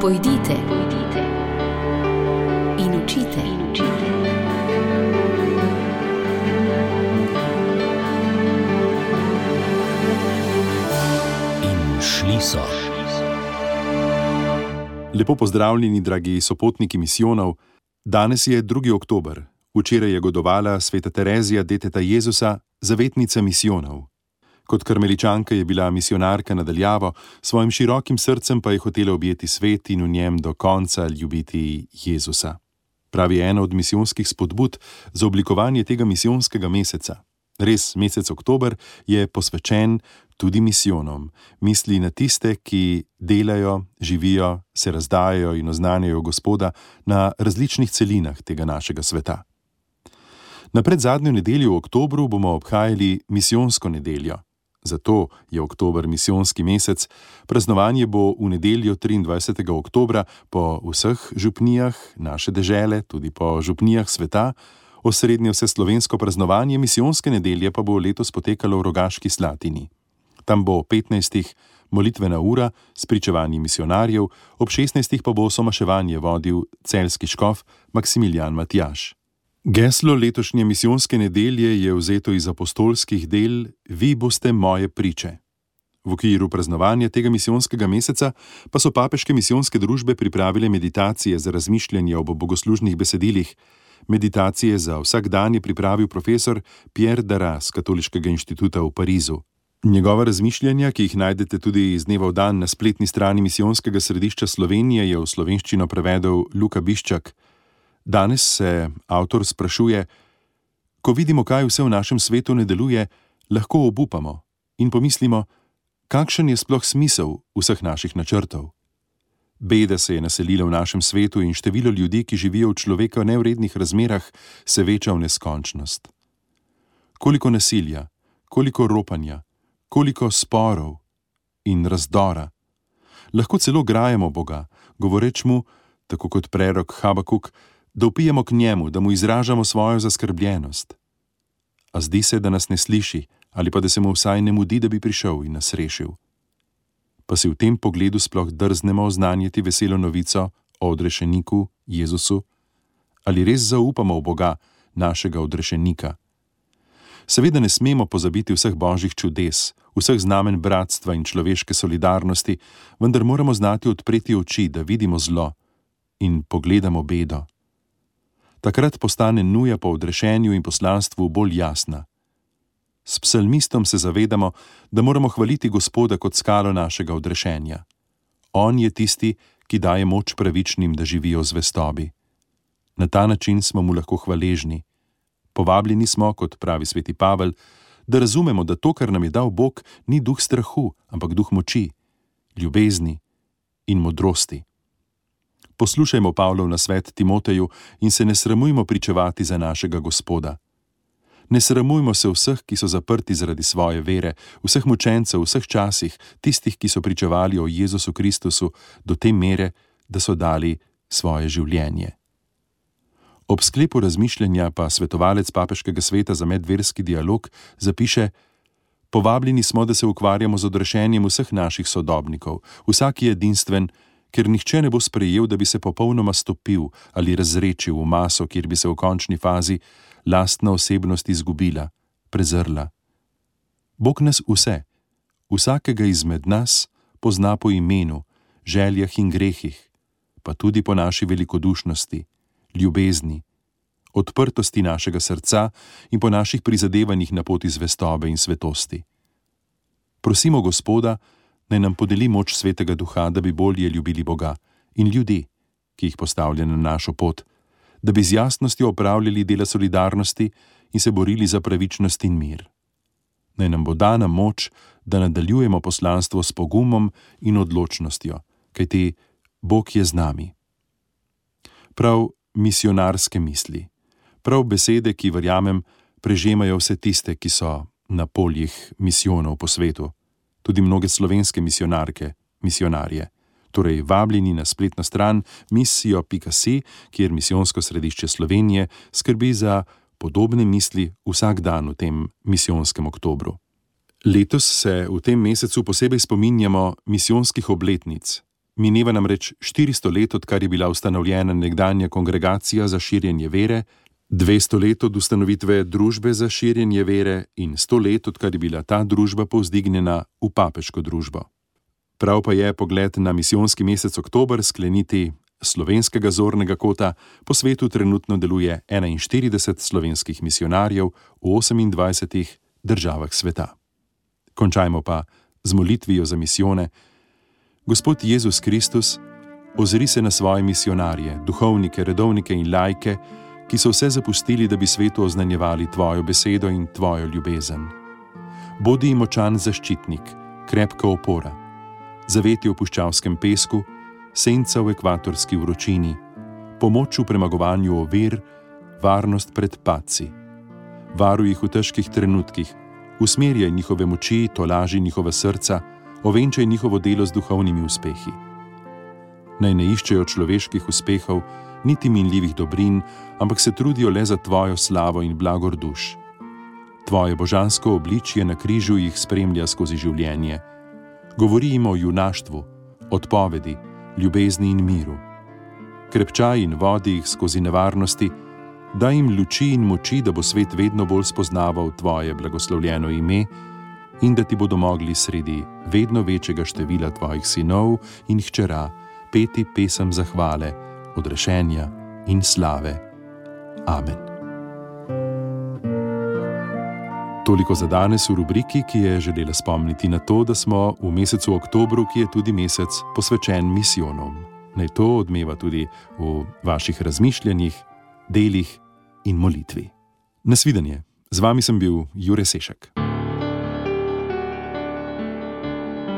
Pojdite, pojdite in učite. In učite. In šli so. Lepo pozdravljeni, dragi sopotniki misijonov. Danes je 2. oktober. Včeraj je godovala sveta Terezija, deteta Jezusa, zavetnica misijonov. Kot karmeličanka je bila misionarka nadaljavo, svojim širokim srcem pa je hotela objeti svet in v njem do konca ljubiti Jezusa. Pravi ena od misijonskih spodbud za oblikovanje tega misijonskega meseca. Res, mesec oktober je posvečen tudi misijonom, misli na tiste, ki delajo, živijo, se razdajajo in oznanjajo Gospoda na različnih celinah tega našega sveta. Na predzadnjo nedeljo v oktobru bomo obhajali misijonsko nedeljo. Zato je oktober misijonski mesec, praznovanje bo v nedeljo 23. oktobra po vseh župnijah naše dežele, tudi po župnijah sveta, osrednje vse slovensko praznovanje misijonske nedelje pa bo letos potekalo v Rogaški Slatini. Tam bo 15. molitvena ura s pričevanjem misionarjev, ob 16. pa bo somaševanje vodil celski škof Maksimilijan Matjaš. Geslo letošnje misijonske nedelje je vzeto iz apostolskih del: Vi boste moje priče. V okviru praznovanja tega misijonskega meseca pa so papeške misijonske družbe pripravile meditacije za razmišljanje o bogoslužnih besedilih. Meditacije za vsak dan je pripravil profesor Pierre Dara z Katoliškega inštituta v Parizu. Njegova razmišljanja, ki jih najdete tudi iz dneva v dan na spletni strani misijonskega središča Slovenije, je v slovenščino prevedel Luka Biščak. Danes se avtor sprašuje: Ko vidimo, kaj vse v našem svetu ne deluje, lahko obupamo in pomislimo, kakšen je sploh smisel vseh naših načrtov. Beda se je naselila v našem svetu in število ljudi, ki živijo v človeka v nevrednih razmerah, se veča v neskončnost. Koliko nasilja, koliko ropanja, koliko sporov in razdora. Lahko celo grajemo Boga, govoreč mu, tako kot prerok Habakuk, da upijemo k njemu, da mu izražamo svojo zaskrbljenost. A zdi se, da nas ne sliši, ali pa da se mu vsaj ne mudi, da bi prišel in nas rešil. Pa si v tem pogledu sploh drznemo oznanjati veselo novico o odrešeniku Jezusu, ali res zaupamo v Boga, našega odrešenika. Seveda ne smemo pozabiti vseh božjih čudes, vseh znamen bratstva in človeške solidarnosti, vendar moramo znati odpreti oči, da vidimo zlo in pogledamo bedo takrat postane nuja po odrešenju in poslanstvu bolj jasna. S psalmistom se zavedamo, da moramo hvaliti Gospoda kot skalo našega odrešenja. On je tisti, ki daje moč pravičnim, da živijo z vestobi. Na ta način smo mu lahko hvaležni. Povabljeni smo, kot pravi sveti Pavel, da razumemo, da to, kar nam je dal Bog, ni duh strahu, ampak duh moči, ljubezni in modrosti poslušajmo Pavlov na svet Timoteju in se ne sramujmo pričevati za našega Gospoda. Ne sramujmo se vseh, ki so zaprti zaradi svoje vere, vseh mučencev, vseh časih, tistih, ki so pričevali o Jezusu Kristusu do te mere, da so dali svoje življenje. Ob sklepu razmišljanja pa svetovalec papeškega sveta za medverski dialog zapiše: Povabljeni smo, da se ukvarjamo z odrešenjem vseh naših sodobnikov, vsak je edinstven, ker nihče ne bo sprejel, da bi se popolnoma stopil ali razrečil v maso, kjer bi se v končni fazi lastna osebnost izgubila, prezrla. Bog nas vse, vsakega izmed nas, pozna po imenu, željah in grehih, pa tudi po naši velikodušnosti, ljubezni, odprtosti našega srca in po naših prizadevanjih na poti zvestobe in svetosti. Prosimo Gospoda, naj nam podeli moč svetega duha, da bi bolje ljubili Boga in ljudi, ki jih postavlja na našo pot, da bi z jasnostjo opravljali dela solidarnosti in se borili za pravičnost in mir. Naj nam bo dana moč, da nadaljujemo poslanstvo s pogumom in odločnostjo, kajti Bog je z nami. Prav misionarske misli, prav besede, ki verjamem, prežemajo vse tiste, ki so na poljih misijonov po svetu tudi mnoge slovenske misionarke, misionarje. Torej, vabljeni na spletno stran misijo.si, kjer misijonsko središče Slovenije skrbi za podobne misli vsak dan v tem misijonskem oktobru. Letos se v tem mesecu posebej spominjamo misijonskih obletnic. Mineva namreč 400 let, odkar je bila ustanovljena nekdanja kongregacija za širjenje vere, 200 let od ustanovitve družbe za širjenje vere in 100 let, odkar je bila ta družba povzdignjena v papeško družbo. Prav pa je pogled na misijonski mesec oktober skleniti slovenskega zornega kota, po svetu trenutno deluje 41 slovenskih misionarjev v 28 državah sveta. Končajmo pa z molitvijo za misijone. Gospod Jezus Kristus, ozri se na svoje misionarje, duhovnike, redovnike in lajke, ki so vse zapustili, da bi svetu oznanjevali tvojo besedo in tvojo ljubezen. Bodi jim močan zaščitnik, krepka opora, zaveti v puščavskem pesku, senca v ekvatorski vročini, pomoč v premagovanju ovir, varnost pred paci. Varuj jih v težkih trenutkih, usmerjaj njihove moči, tolaži njihova srca, ovenčaj njihovo delo z duhovnimi uspehi. Naj ne iščejo človeških uspehov, niti minljivih dobrin, ampak se trudijo le za tvojo slavo in blagor duš. Tvoje božansko obličje na križu jih spremlja skozi življenje. Govori jim o junaštvu, odpovedi, ljubezni in miru. Krepčaj in vodi jih skozi nevarnosti, daj jim luči in moči, da bo svet vedno bolj spoznaval tvoje blagoslovljeno ime in da ti bodo mogli sredi vedno večjega števila tvojih sinov in hčera peti pesem zahvale, odrešenja in slave. Amen. Toliko za danes v rubriki, ki je želela spomniti na to, da smo v mesecu oktobru, ki je tudi mesec posvečen misijonom. Naj to odmeva tudi v vaših razmišljanjih, delih in molitvi. Nasvidenje, z vami sem bil Jure Sešek.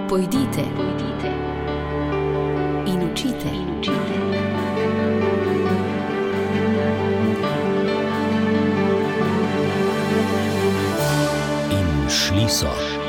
Pojdite, pojdite in učite. In učite. Šli so.